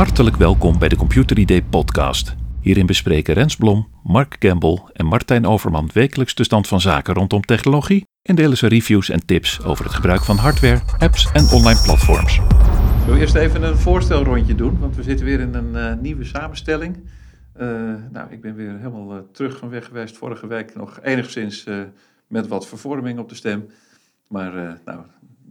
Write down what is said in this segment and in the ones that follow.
Hartelijk welkom bij de Computer ID podcast. Hierin bespreken Rens Blom, Mark Campbell en Martijn Overman wekelijks de stand van zaken rondom technologie en delen ze reviews en tips over het gebruik van hardware, apps en online platforms. Zullen we eerst even een voorstelrondje doen, want we zitten weer in een eh, nieuwe samenstelling. Eh, nou, ik ben weer helemaal eh, terug van weg geweest. Vorige week nog enigszins met wat vervorming op de stem. Maar nou,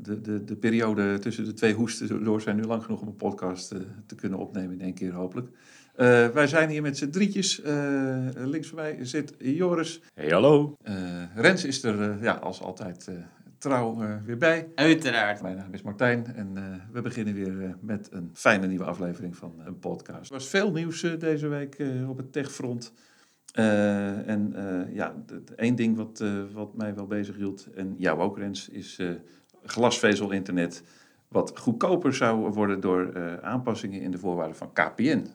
de, de, de periode tussen de twee hoesten door zijn nu lang genoeg om een podcast eh, te kunnen opnemen in één keer hopelijk. Eh, wij zijn hier met z'n drietjes. Eh, links van mij zit Joris. Hey, hallo. Eh, Rens is er ja, als altijd eh, trouw weer bij. Uiteraard. Mijn naam is Martijn en eh, we beginnen weer met een fijne nieuwe aflevering van een podcast. Er was veel nieuws deze week eh, op het techfront. Eh, en eh, ja, één ding wat, wat mij wel bezig hield, en jou ook Rens, is eh, glasvezel-internet. Wat goedkoper zou worden door eh, aanpassingen in de voorwaarden van KPN.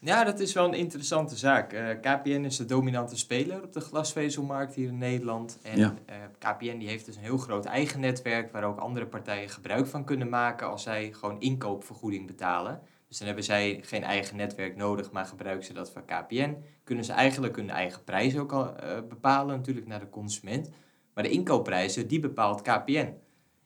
Ja, dat is wel een interessante zaak. Eh, KPN is de dominante speler op de glasvezelmarkt hier in Nederland. En Ja. eh, KPN die heeft dus een heel groot eigen netwerk waar ook andere partijen gebruik van kunnen maken als zij gewoon inkoopvergoeding betalen. Dus dan hebben zij geen eigen netwerk nodig, maar gebruiken ze dat van KPN. Kunnen ze eigenlijk hun eigen prijs ook al bepalen, natuurlijk naar de consument. Maar de inkoopprijzen, die bepaalt KPN.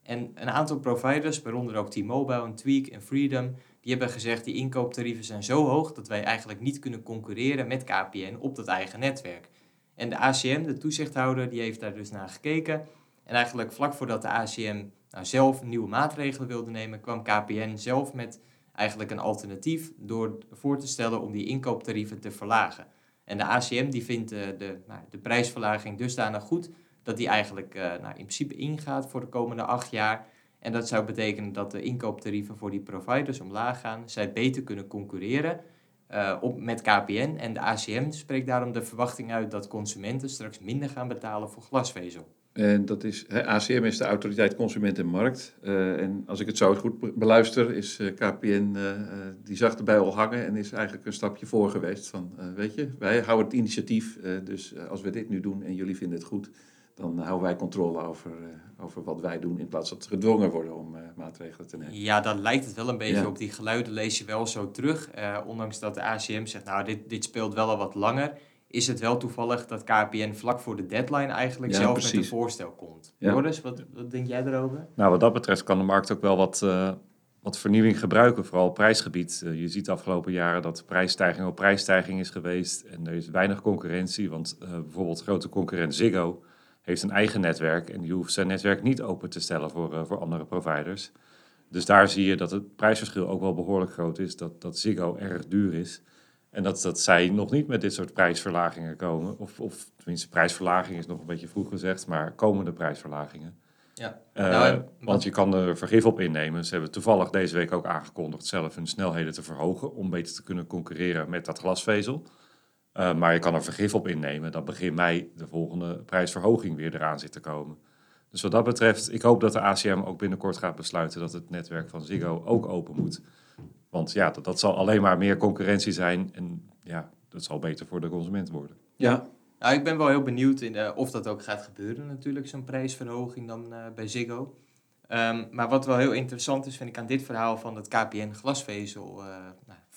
En een aantal providers, waaronder ook T-Mobile en Tweak en Freedom, die hebben gezegd die inkooptarieven zijn zo hoog dat wij eigenlijk niet kunnen concurreren met KPN op dat eigen netwerk. En de ACM, de toezichthouder, die heeft daar dus naar gekeken. En eigenlijk vlak voordat de ACM nou zelf nieuwe maatregelen wilde nemen, kwam KPN zelf met eigenlijk een alternatief door voor te stellen om die inkooptarieven te verlagen. En de ACM die vindt de, de, nou, de prijsverlaging dusdanig goed dat die eigenlijk eh, nou, in principe ingaat voor de komende acht jaar. En dat zou betekenen dat de inkooptarieven voor die providers omlaag gaan, zij beter kunnen concurreren eh, op, met KPN. En de ACM spreekt daarom de verwachting uit dat consumenten straks minder gaan betalen voor glasvezel. En dat is, ACM is de Autoriteit Consument en Markt. Eh, en als ik het zo goed be- beluister, is KPN, die zag erbij al hangen en is eigenlijk een stapje voor geweest. Van, weet je, wij houden het initiatief, dus als we dit nu doen en jullie vinden het goed, dan houden wij controle over, eh, over wat wij doen in plaats dat ze gedwongen worden om eh, maatregelen te nemen. Ja, dat lijkt het wel een beetje Ja. op. Die geluiden lees je wel zo terug. Eh, ondanks dat de ACM zegt, nou, dit, dit speelt wel al wat langer. Is het wel toevallig dat KPN vlak voor de deadline eigenlijk Ja, zelf met een voorstel komt. Ja. Joris, wat, wat denk jij erover? Nou, wat dat betreft kan de markt ook wel wat, eh, wat vernieuwing gebruiken, vooral op prijsgebied. Je ziet de afgelopen jaren dat prijsstijging op prijsstijging is geweest en er is weinig concurrentie, want eh, bijvoorbeeld grote concurrent Ziggo heeft een eigen netwerk en die hoeft zijn netwerk niet open te stellen voor, eh, voor andere providers. Dus daar zie je dat het prijsverschil ook wel behoorlijk groot is, dat, dat Ziggo erg duur is. En dat, dat zij nog niet met dit soort prijsverlagingen komen. Of, of tenminste, prijsverlaging is nog een beetje vroeg gezegd, maar komende prijsverlagingen. Ja. Eh, Nou, en want je kan er vergif op innemen. Ze hebben toevallig deze week ook aangekondigd zelf hun snelheden te verhogen om beter te kunnen concurreren met dat glasvezel. Eh, maar je kan er vergif op innemen dat begin mei de volgende prijsverhoging weer eraan zit te komen. Dus wat dat betreft, ik hoop dat de ACM ook binnenkort gaat besluiten dat het netwerk van Ziggo ook open moet. Want ja, dat, zal alleen maar meer concurrentie zijn en ja, dat zal beter voor de consument worden. Ja, ik ben wel heel benieuwd in, eh, of dat ook gaat gebeuren natuurlijk, zo'n prijsverhoging dan eh, bij Ziggo. Ehm, maar wat wel heel interessant is, vind ik aan dit verhaal van het KPN glasvezel eh,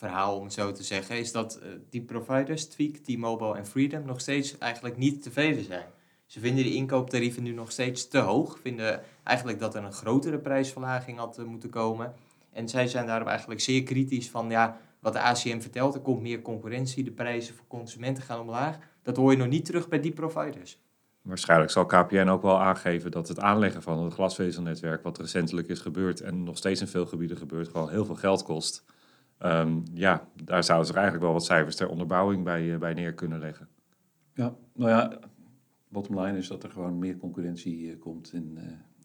nou, om het zo te zeggen, is dat eh, die providers, Tweak, T-Mobile en Freedom, nog steeds eigenlijk niet tevreden zijn. Ze vinden die inkooptarieven nu nog steeds te hoog, vinden eigenlijk dat er een grotere prijsverlaging had eh, moeten komen. En zij zijn daarom eigenlijk zeer kritisch van, ja, wat de ACM vertelt, er komt meer concurrentie, de prijzen voor consumenten gaan omlaag. Dat hoor je nog niet terug bij die providers. Waarschijnlijk zal KPN ook wel aangeven dat het aanleggen van het glasvezelnetwerk, wat recentelijk is gebeurd en nog steeds in veel gebieden gebeurt, gewoon heel veel geld kost. Ehm, ja, daar zouden ze eigenlijk wel wat cijfers ter onderbouwing bij, eh, bij neer kunnen leggen. ja, nou ja, bottom line is dat er gewoon meer concurrentie eh, komt in, eh,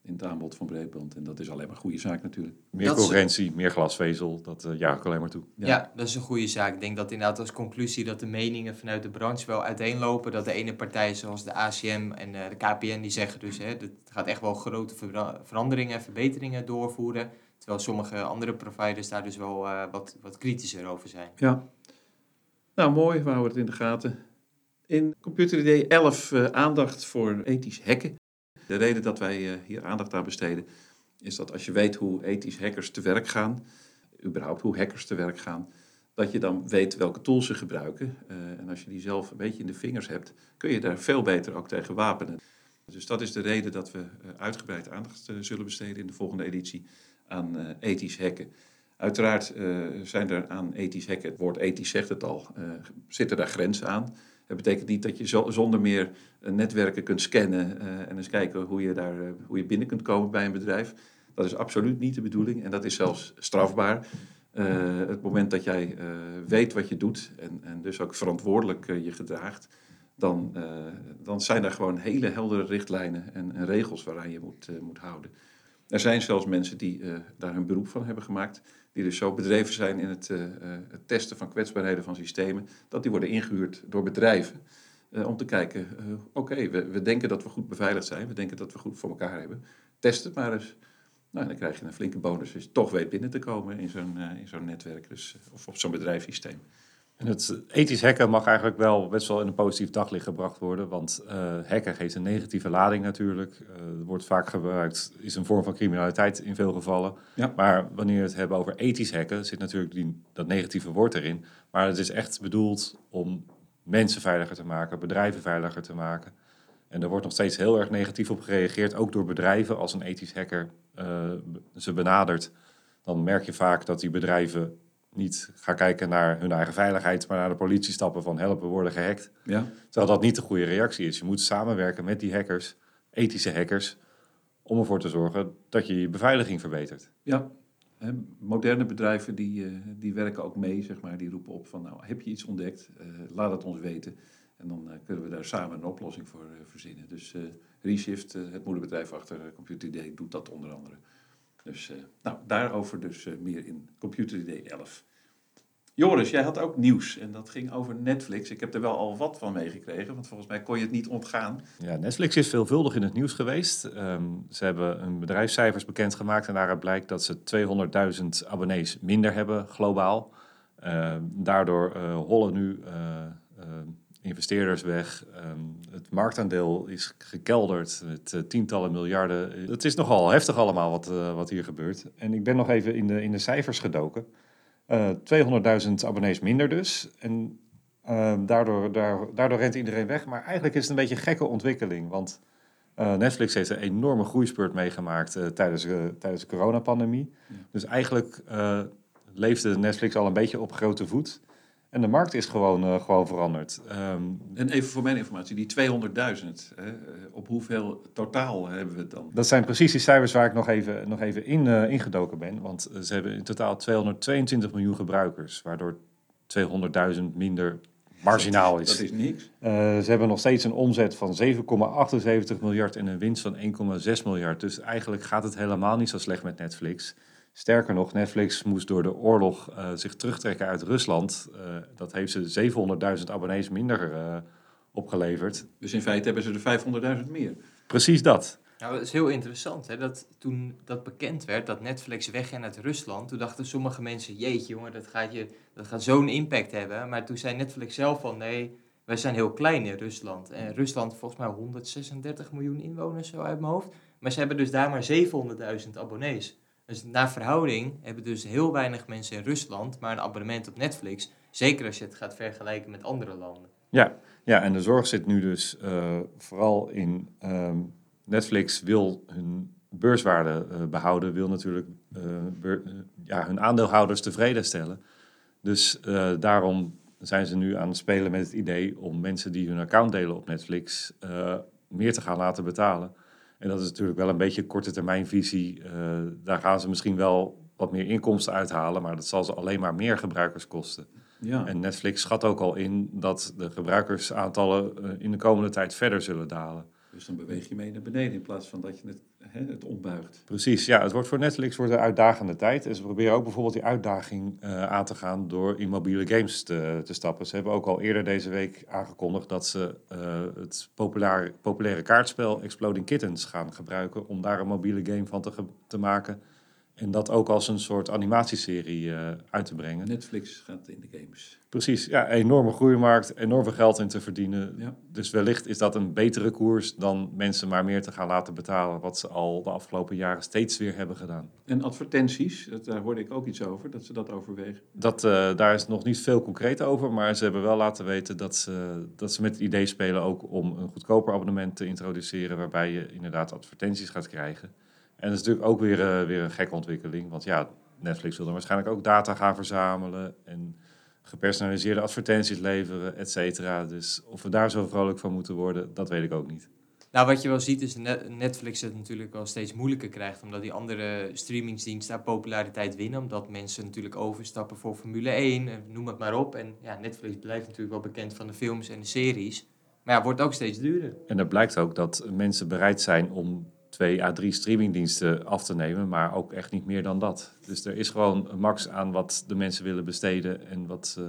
in het aanbod van breedband. En dat is alleen maar een goede zaak natuurlijk. Meer Dat is- concurrentie, meer glasvezel, dat uh, ik alleen maar toe. Ja. Ja. dat is een goede zaak. Ik denk dat inderdaad als conclusie dat de meningen vanuit de branche wel uiteenlopen. Dat de ene partij zoals de ACM en eh, de KPN die zeggen dus, hè, het gaat echt wel grote vera- veranderingen en verbeteringen doorvoeren. Terwijl sommige andere providers daar dus wel eh, wat, wat kritischer over zijn. Ja. Nou, mooi. We houden het in de gaten. In Computer ID 11 eh, aandacht voor ethisch hacken. De reden dat wij eh, hier aandacht aan besteden is dat als je weet hoe ethisch hackers te werk gaan, überhaupt hoe hackers te werk gaan, dat je dan weet welke tools ze gebruiken. Uh, en als je die zelf een beetje in de vingers hebt, kun je daar veel beter ook tegen wapenen. Dus dat is de reden dat we uh, uitgebreid aandacht zullen besteden in de volgende editie aan ethisch hacken. Uiteraard zijn er aan ethisch hacken, het woord ethisch zegt het al, zitten daar grenzen aan. Dat betekent niet dat je zo, zonder meer netwerken kunt scannen en eens kijken hoe je, daar, hoe je binnen kunt komen bij een bedrijf. Dat is absoluut niet de bedoeling en dat is zelfs strafbaar. Uh, het moment dat jij weet wat je doet en, en dus ook verantwoordelijk je gedraagt, dan, dan zijn er gewoon hele heldere richtlijnen en, en regels waaraan je moet, moet houden. Er zijn zelfs mensen die daar hun beroep van hebben gemaakt, die dus zo bedreven zijn in het, het testen van kwetsbaarheden van systemen, dat die worden ingehuurd door bedrijven. om te kijken, oké, we, we denken dat we goed beveiligd zijn, we denken dat we goed voor elkaar hebben. Test het maar eens. Nou, dan krijg je een flinke bonus je toch weet binnen te komen in zo'n in zo'n netwerk dus, of op zo'n bedrijfssysteem. En het ethisch hacken mag eigenlijk wel best wel in een positief daglicht gebracht worden, want uh, hacken geeft een negatieve lading natuurlijk. Uh, wordt vaak gebruikt, is een vorm van criminaliteit in veel gevallen. Ja. Maar wanneer we het hebben over ethisch hacken, zit natuurlijk die, dat negatieve woord erin. Maar het is echt bedoeld om mensen veiliger te maken, bedrijven veiliger te maken. En er wordt nog steeds heel erg negatief op gereageerd, ook door bedrijven. Als een ethisch hacker uh, ze benadert, dan merk je vaak dat die bedrijven niet gaan kijken naar hun eigen veiligheid, maar naar de politie stappen van helpen, we worden gehackt. Ja. Terwijl dat niet de goede reactie is. Je moet samenwerken met die hackers, ethische hackers, om ervoor te zorgen dat je je beveiliging verbetert. Ja, moderne bedrijven die, uh, die werken ook mee, zeg maar. Die roepen op van, nou, heb je iets ontdekt? Uh, laat het ons weten. En dan uh, kunnen we daar samen een oplossing voor verzinnen. Dus Reshift, het moederbedrijf achter Computer ID, doet dat onder andere. Dus nou, daarover dus meer in Computer ID 11. Joris, jij had ook nieuws en dat ging over Netflix. Ik heb er wel al wat van meegekregen, want volgens mij kon je het niet ontgaan. Ja, Netflix is veelvuldig in het nieuws geweest. Um, ze hebben een bedrijfscijfers bekendgemaakt en daaruit blijkt dat ze 200.000 abonnees minder hebben globaal. Uh, daardoor uh, hollen nu uh, investeerders weg. Um, het marktaandeel is gekelderd met tientallen miljarden. Het is nogal heftig allemaal wat, wat hier gebeurt. En ik ben nog even in de, in de cijfers gedoken. Uh, 200.000 abonnees minder dus. En uh, daardoor, daar, daardoor rent iedereen weg. Maar eigenlijk is het een beetje een gekke ontwikkeling. Want Netflix heeft een enorme groeispurt meegemaakt tijdens, tijdens de coronapandemie. Ja. Dus eigenlijk leefde Netflix al een beetje op grote voet. En de markt is gewoon, uh, gewoon veranderd. Um, en even voor mijn informatie, die 200.000, op hoeveel totaal hebben we het dan? Dat zijn precies die cijfers waar ik nog even, nog even in, uh, ingedoken ben. Want ze hebben in totaal 222 miljoen gebruikers, waardoor 200.000 minder marginaal is. Dat is niks. Uh, ze hebben nog steeds een omzet van 7,78 miljard en een winst van 1,6 miljard. Dus eigenlijk gaat het helemaal niet zo slecht met Netflix. Sterker nog, Netflix moest door de oorlog uh, zich terugtrekken uit Rusland. Uh, dat heeft ze 700.000 abonnees minder uh, opgeleverd. Dus in feite hebben ze er 500.000 meer. Precies dat. Nou, dat is heel interessant. Hè? Dat toen dat bekend werd, dat Netflix wegging uit Rusland, toen dachten sommige mensen, jeetje jongen, dat gaat, je, dat gaat zo'n impact hebben. Maar toen zei Netflix zelf van, nee, wij zijn heel klein in Rusland. En Rusland volgens mij 136 miljoen inwoners zo uit mijn hoofd. Maar ze hebben dus daar maar 700.000 abonnees. Dus naar verhouding hebben dus heel weinig mensen in Rusland maar een abonnement op Netflix. Zeker als je het gaat vergelijken met andere landen. Ja, ja en de zorg zit nu dus uh, vooral in um, Netflix wil hun beurswaarde uh, behouden, wil natuurlijk beur, ja, hun aandeelhouders tevreden stellen. Dus daarom zijn ze nu aan het spelen met het idee om mensen die hun account delen op Netflix meer te gaan laten betalen. En dat is natuurlijk wel een beetje een korte termijn visie. Uh, daar gaan ze misschien wel wat meer inkomsten uithalen, maar dat zal ze alleen maar meer gebruikers kosten. Ja. En Netflix schat ook al in dat de gebruikersaantallen uh, in de komende tijd verder zullen dalen. Dus dan beweeg je mee naar beneden in plaats van dat je het, hè, het ombuigt. Precies, ja. Het wordt voor Netflix wordt een uitdagende tijd. En ze proberen ook bijvoorbeeld die uitdaging uh, aan te gaan door in mobiele games te, te, stappen. Ze hebben ook al eerder deze week aangekondigd dat ze uh, het populaire, populaire kaartspel Exploding Kittens gaan gebruiken om daar een mobiele game van te, te maken. En dat ook als een soort animatieserie eh, uit te brengen. Netflix gaat in de games. Precies, ja, enorme groeimarkt, enorm veel geld in te verdienen. Ja. Dus wellicht is dat een betere koers dan mensen maar meer te gaan laten betalen, wat ze al de afgelopen jaren steeds weer hebben gedaan. En advertenties, dat, daar hoorde ik ook iets over, dat ze dat overwegen. Dat, eh, daar is nog niet veel concreet over, maar ze hebben wel laten weten dat ze, dat ze met het idee spelen ook om een goedkoper abonnement te introduceren, waarbij je inderdaad advertenties gaat krijgen. En dat is natuurlijk ook weer, eh, weer een gekke ontwikkeling, want ja, Netflix wil dan waarschijnlijk ook data gaan verzamelen en gepersonaliseerde advertenties leveren, et cetera. Dus of we daar zo vrolijk van moeten worden, dat weet ik ook niet. Nou, wat je wel ziet is dat Netflix het natuurlijk wel steeds moeilijker krijgt. Omdat die andere streamingsdiensten daar populariteit winnen. Omdat mensen natuurlijk overstappen voor Formule 1, en noem het maar op. En ja, Netflix blijft natuurlijk wel bekend van de films en de series. Maar ja, wordt ook steeds duurder. En er blijkt ook dat mensen bereid zijn om twee à drie streamingdiensten af te nemen, maar ook echt niet meer dan dat. Dus er is gewoon een max aan wat de mensen willen besteden en wat,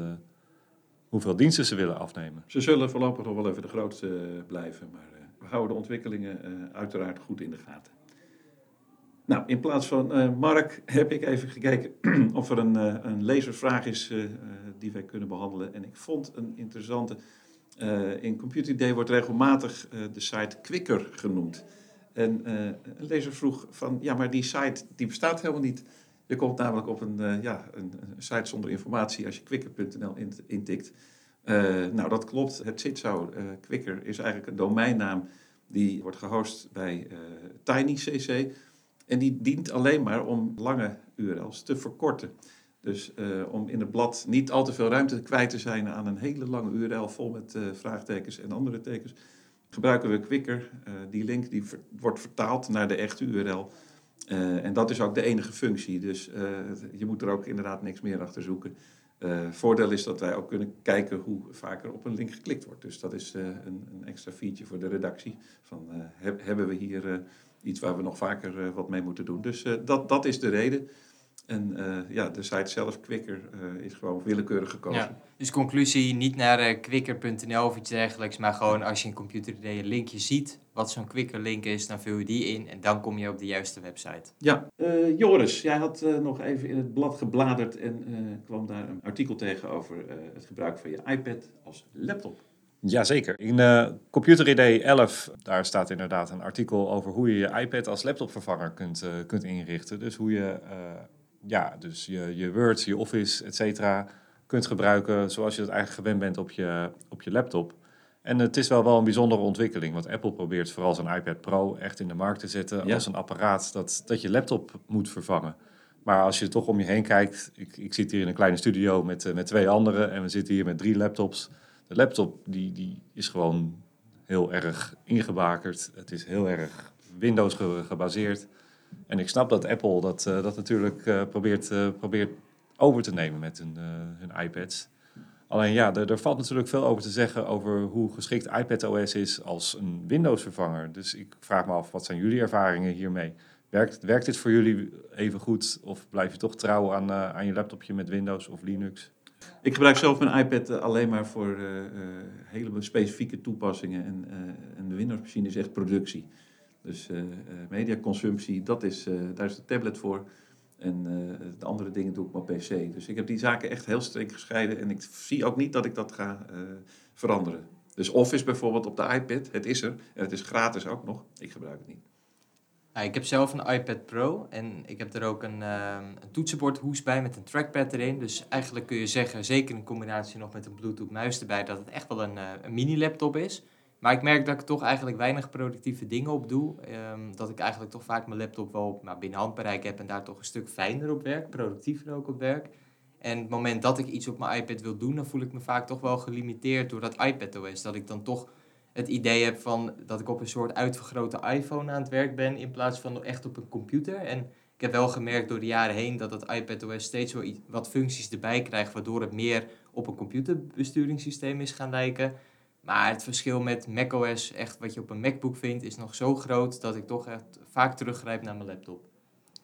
hoeveel diensten ze willen afnemen. Ze zullen voorlopig nog wel even de grootste uh, blijven, maar uh, we houden de ontwikkelingen uiteraard goed in de gaten. Nou, in plaats van Mark heb ik even gekeken of er een, een lezersvraag is die wij kunnen behandelen. En ik vond een interessante. in Computer Day wordt regelmatig de site Quicker genoemd. En uh, een lezer vroeg van, ja, maar die site die bestaat helemaal niet. Je komt namelijk op een, uh, ja, een, site zonder informatie als je quicker.nl intikt. Uh, nou, dat klopt. Het zit zo. Quicker is eigenlijk een domeinnaam die wordt gehost bij TinyCC. En die dient alleen maar om lange URL's te verkorten. Dus om in het blad niet al te veel ruimte kwijt te zijn aan een hele lange URL vol met vraagtekens en andere tekens gebruiken we Quicker. Uh, die link die wordt vertaald naar de echte URL. Uh, en dat is ook de enige functie. Dus uh, je moet er ook inderdaad niks meer achter zoeken. voordeel is dat wij ook kunnen kijken hoe vaker op een link geklikt wordt. Dus dat is een, een, extra feature voor de redactie. Van, heb, hebben we hier iets waar we nog vaker wat mee moeten doen. Dus dat, dat is de reden. En uh, ja, de site zelf, Quicker, uh, is gewoon willekeurig gekozen. Ja, dus conclusie, niet naar uh, quicker.nl of iets dergelijks, maar gewoon als je in Computer een linkje ziet, wat zo'n Quicker link is, dan vul je die in en dan kom je op de juiste website. Ja, Joris, jij had nog even in het blad gebladerd en kwam daar een artikel tegen over het gebruik van je iPad als laptop. Jazeker. In uh, Computer ID 11, daar staat inderdaad een artikel over hoe je je iPad als laptopvervanger kunt, uh, kunt inrichten. Dus hoe je uh, ja, dus je, je Word, je Office, et cetera, kunt gebruiken zoals je het eigenlijk gewend bent op je, op je laptop. En het is wel wel een bijzondere ontwikkeling, want Apple probeert vooral zijn iPad Pro echt in de markt te zetten als een apparaat dat, dat je laptop moet vervangen. Maar als je toch om je heen kijkt, ik, ik zit hier in een kleine studio met, uh, met twee anderen en we zitten hier met drie laptops. De laptop die, die is gewoon heel erg ingebakerd. Het is heel erg Windows gebaseerd. En ik snap dat Apple dat, uh, dat natuurlijk uh, probeert, uh, probeert over te nemen met hun, hun iPads. Alleen ja, er, er, valt natuurlijk veel over te zeggen over hoe geschikt iPadOS is als een Windows-vervanger. Dus ik vraag me af, wat zijn jullie ervaringen hiermee? Werkt, werkt dit voor jullie even goed of blijf je toch trouw aan, aan je laptopje met Windows of Linux? Ik gebruik zelf mijn iPad alleen maar voor hele specifieke toepassingen. En, en de Windows-machine is echt productie. Dus uh, mediaconsumptie, dat is, uh, daar is de tablet voor. En de andere dingen doe ik op PC. Dus ik heb die zaken echt heel strikt gescheiden. En ik zie ook niet dat ik dat ga veranderen. Dus Office bijvoorbeeld op de iPad, het is er. En het is gratis ook nog. Ik gebruik het niet. Ja, ik heb zelf een iPad Pro en ik heb er ook een, uh, een toetsenbordhoes bij met een trackpad erin. Dus eigenlijk kun je zeggen, zeker in combinatie nog met een Bluetooth muis erbij, dat het echt wel een, een mini-laptop is. Maar ik merk dat ik toch eigenlijk weinig productieve dingen op doe. Um, dat ik eigenlijk toch vaak mijn laptop wel nou, binnen handbereik heb en daar toch een stuk fijner op werk, productiever ook op werk. En het moment dat ik iets op mijn iPad wil doen, dan voel ik me vaak toch wel gelimiteerd door dat iPadOS. Dat ik dan toch het idee heb van dat ik op een soort uitvergrote iPhone aan het werk ben in plaats van echt op een computer. En ik heb wel gemerkt door de jaren heen dat het iPadOS steeds wel wat functies erbij krijgt, waardoor het meer op een computerbesturingssysteem is gaan lijken. Maar het verschil met macOS, echt wat je op een MacBook vindt, is nog zo groot dat ik toch echt vaak teruggrijp naar mijn laptop.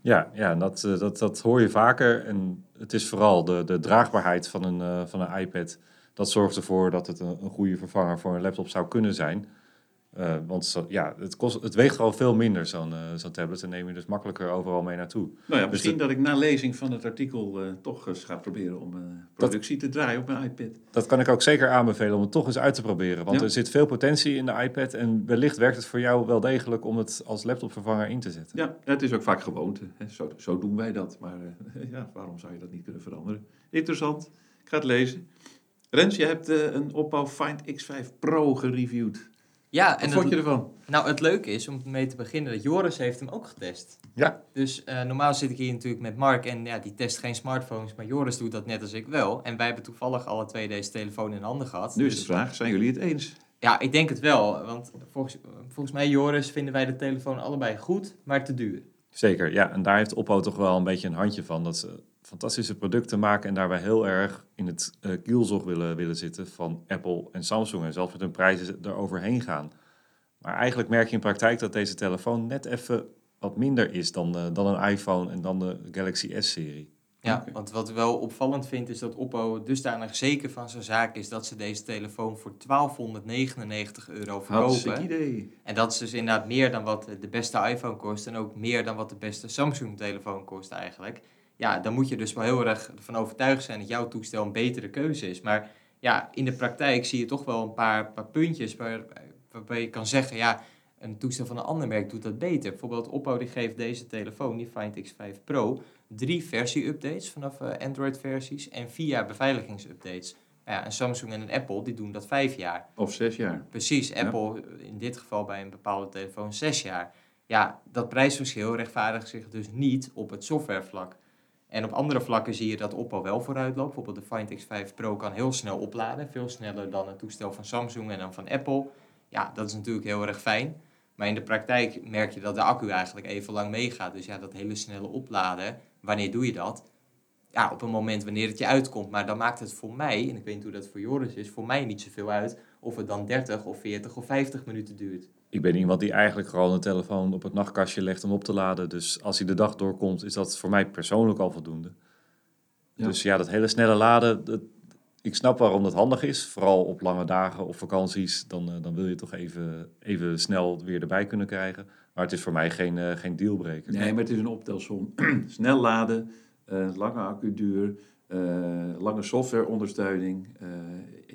Ja, ja dat, eh, dat, dat hoor je vaker. En het is vooral de, de draagbaarheid van een, uh, van een iPad. Dat zorgt ervoor dat het een, een, goede vervanger voor een laptop zou kunnen zijn. Uh, want zo, ja, het, kost, het weegt gewoon veel minder, zo'n uh, zo'n tablet. En neem je dus makkelijker overal mee naartoe. Nou ja, dus misschien dat ik na lezing van het artikel uh, toch eens ga proberen om productie dat, te draaien op mijn iPad. Dat kan ik ook zeker aanbevelen om het toch eens uit te proberen. Want ja. er zit veel potentie in de iPad. En wellicht werkt het voor jou wel degelijk om het als laptopvervanger in te zetten. Ja, het is ook vaak gewoonte. Hè. Zo, zo doen wij dat. Maar ja, waarom zou je dat niet kunnen veranderen? Interessant. Ik ga het lezen. Rens, je hebt een Oppo Find X5 Pro gereviewd. Ja, Wat en vond het, je ervan? Nou, het leuke is om mee te beginnen dat Joris heeft hem ook getest. Ja. Dus uh, normaal zit ik hier natuurlijk met Mark en ja, die test geen smartphones, maar Joris doet dat net als ik wel. En wij hebben toevallig alle twee deze telefoon in handen gehad. Nu is Dus- de vraag, zijn jullie het eens? Ja, ik denk het wel. Want volgens, volgens mij, Joris, vinden wij de telefoon allebei goed, maar te duur. Zeker, ja. En daar heeft Oppo toch wel een beetje een handje van. Dat ze fantastische producten maken en daarbij heel erg in het uh, kielzog willen, willen zitten van Apple en Samsung. En zelfs met hun prijzen eroverheen gaan. Maar eigenlijk merk je in praktijk dat deze telefoon net even wat minder is dan, uh, dan een iPhone en dan de Galaxy S-serie. Ja, want wat ik wel opvallend vind is dat Oppo dusdanig zeker van zijn zaak is dat ze deze telefoon voor 1299 euro verkopen. idee. En dat is dus inderdaad meer dan wat de beste iPhone kost en ook meer dan wat de beste Samsung telefoon kost eigenlijk. Ja, dan moet je dus wel heel erg ervan overtuigd zijn dat jouw toestel een betere keuze is. Maar ja, in de praktijk zie je toch wel een paar, paar puntjes waar, waarbij je kan zeggen, ja, een toestel van een ander merk doet dat beter. Bijvoorbeeld Oppo die geeft deze telefoon, die Find X5 Pro, drie versie-updates vanaf uh, Android-versies en vier jaar beveiligingsupdates. Ja, en Samsung en een Apple die doen dat vijf jaar. Of zes jaar. Precies, Apple in dit geval bij een bepaalde telefoon zes jaar. Ja, dat prijsverschil rechtvaardigt zich dus niet op het softwarevlak. En op andere vlakken zie je dat Oppo wel vooruit loopt. Bijvoorbeeld de Find X5 Pro kan heel snel opladen. Veel sneller dan een toestel van Samsung en dan van Apple. Ja, dat is natuurlijk heel erg fijn. Maar in de praktijk merk je dat de accu eigenlijk even lang meegaat. Dus ja, dat hele snelle opladen, wanneer doe je dat? Ja, op een moment wanneer het je uitkomt. Maar dan maakt het voor mij, en ik weet niet hoe dat voor Joris is, voor mij niet zoveel uit of het dan 30 of 40 of 50 minuten duurt. Ik ben iemand die eigenlijk gewoon een telefoon op het nachtkastje legt om op te laden. Dus als hij de dag doorkomt, is dat voor mij persoonlijk al voldoende. Ja. Dus ja, dat hele snelle laden, dat, ik snap waarom dat handig is. Vooral op lange dagen of vakanties, dan, uh, dan wil je toch even, even snel weer erbij kunnen krijgen. Maar het is voor mij geen, uh, geen dealbreaker. Nee, maar het is een optelsom. Snel laden, uh, lange accuduur, lange softwareondersteuning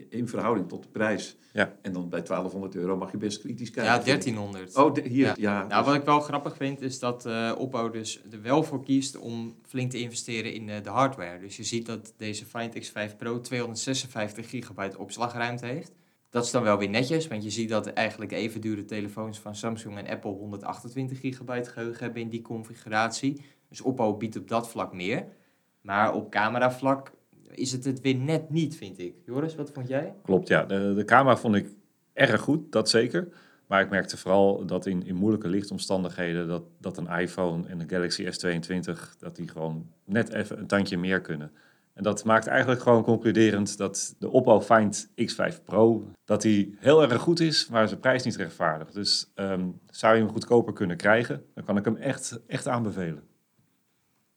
in verhouding tot de prijs. Ja. En dan bij 1200 euro mag je best kritisch kijken. Ja, 1300. Oh, de, hier, ja. ja nou, wat ik wel grappig vind, is dat uh, Oppo dus er wel voor kiest om flink te investeren in uh, de hardware. Dus je ziet dat deze Find X5 Pro 256 gigabyte opslagruimte heeft. Dat is dan wel weer netjes, want je ziet dat eigenlijk even dure telefoons van Samsung en Apple 128 gigabyte geheugen hebben in die configuratie. Dus Oppo biedt op dat vlak meer. Maar op cameravlak is het het weer net niet, vind ik. Joris, wat vond jij? Klopt, ja. De, de camera vond ik erg goed, dat zeker. Maar ik merkte vooral dat in, in moeilijke lichtomstandigheden... Dat, dat een iPhone en een Galaxy S22... dat die gewoon net even een tandje meer kunnen. En dat maakt eigenlijk gewoon concluderend dat de Oppo Find X5 Pro... dat die heel erg goed is, maar zijn prijs niet rechtvaardigt. Dus um, zou je hem goedkoper kunnen krijgen... dan kan ik hem echt, echt aanbevelen.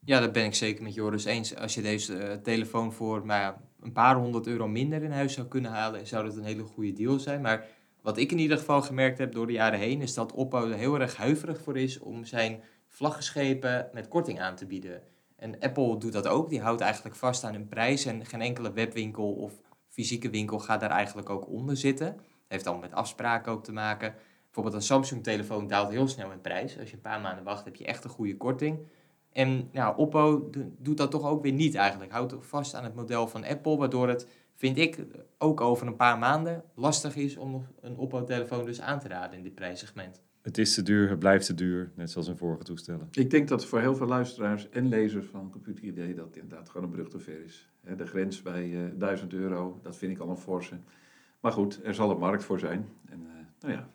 Ja, dat ben ik zeker met Joris eens. Als je deze uh, telefoon voor maar een paar honderd euro minder in huis zou kunnen halen, zou dat een hele goede deal zijn. Maar wat ik in ieder geval gemerkt heb door de jaren heen, is dat Oppo er heel erg huiverig voor is om zijn vlaggenschepen met korting aan te bieden. En Apple doet dat ook. Die houdt eigenlijk vast aan hun prijs en geen enkele webwinkel of fysieke winkel gaat daar eigenlijk ook onder zitten. Heeft dan met afspraken ook te maken. Bijvoorbeeld een Samsung-telefoon daalt heel snel in prijs. Als je een paar maanden wacht, heb je echt een goede korting. En nou, Oppo doet dat toch ook weer niet eigenlijk. Houdt toch vast aan het model van Apple, waardoor het, vind ik, ook over een paar maanden lastig is om een Oppo-telefoon dus aan te raden in dit prijssegment. Het is te duur, het blijft te duur, net zoals in vorige toestellen. Ik denk dat voor heel veel luisteraars en lezers van Computer ID dat inderdaad gewoon een brug te ver is. De grens bij uh, 1000 euro, dat vind ik al een forse. Maar goed, er zal een markt voor zijn. En uh, nou ja,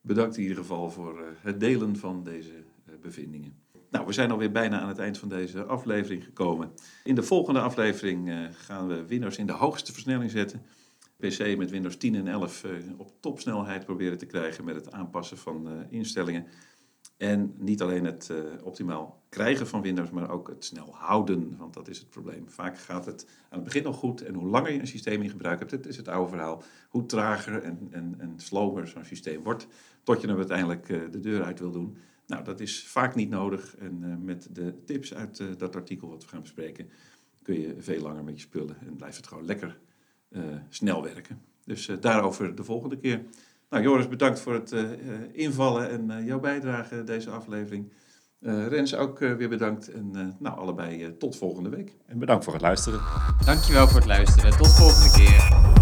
bedankt in ieder geval voor uh, het delen van deze bevindingen. Nou, we zijn alweer bijna aan het eind van deze aflevering gekomen. In de volgende aflevering uh, gaan we Windows in de hoogste versnelling zetten. PC met Windows 10 en 11 uh, op topsnelheid proberen te krijgen met het aanpassen van uh, instellingen. En niet alleen het optimaal krijgen van Windows, maar ook het snel houden, want dat is het probleem. Vaak gaat het aan het begin nog goed en hoe langer je een systeem in gebruik hebt, het is het oude verhaal, hoe trager en, en, en slower zo'n systeem wordt, tot je hem uiteindelijk de deur uit wil doen. Nou, dat is vaak niet nodig en uh, met de tips uit dat artikel wat we gaan bespreken, kun je veel langer met je spullen en blijft het gewoon lekker snel werken. Dus daarover de volgende keer. Nou, Joris, bedankt voor het uh, invallen en uh, jouw bijdrage deze aflevering. Uh, Rens ook weer bedankt. En nou, allebei tot volgende week. En bedankt voor het luisteren. Dankjewel voor het luisteren. Tot volgende keer.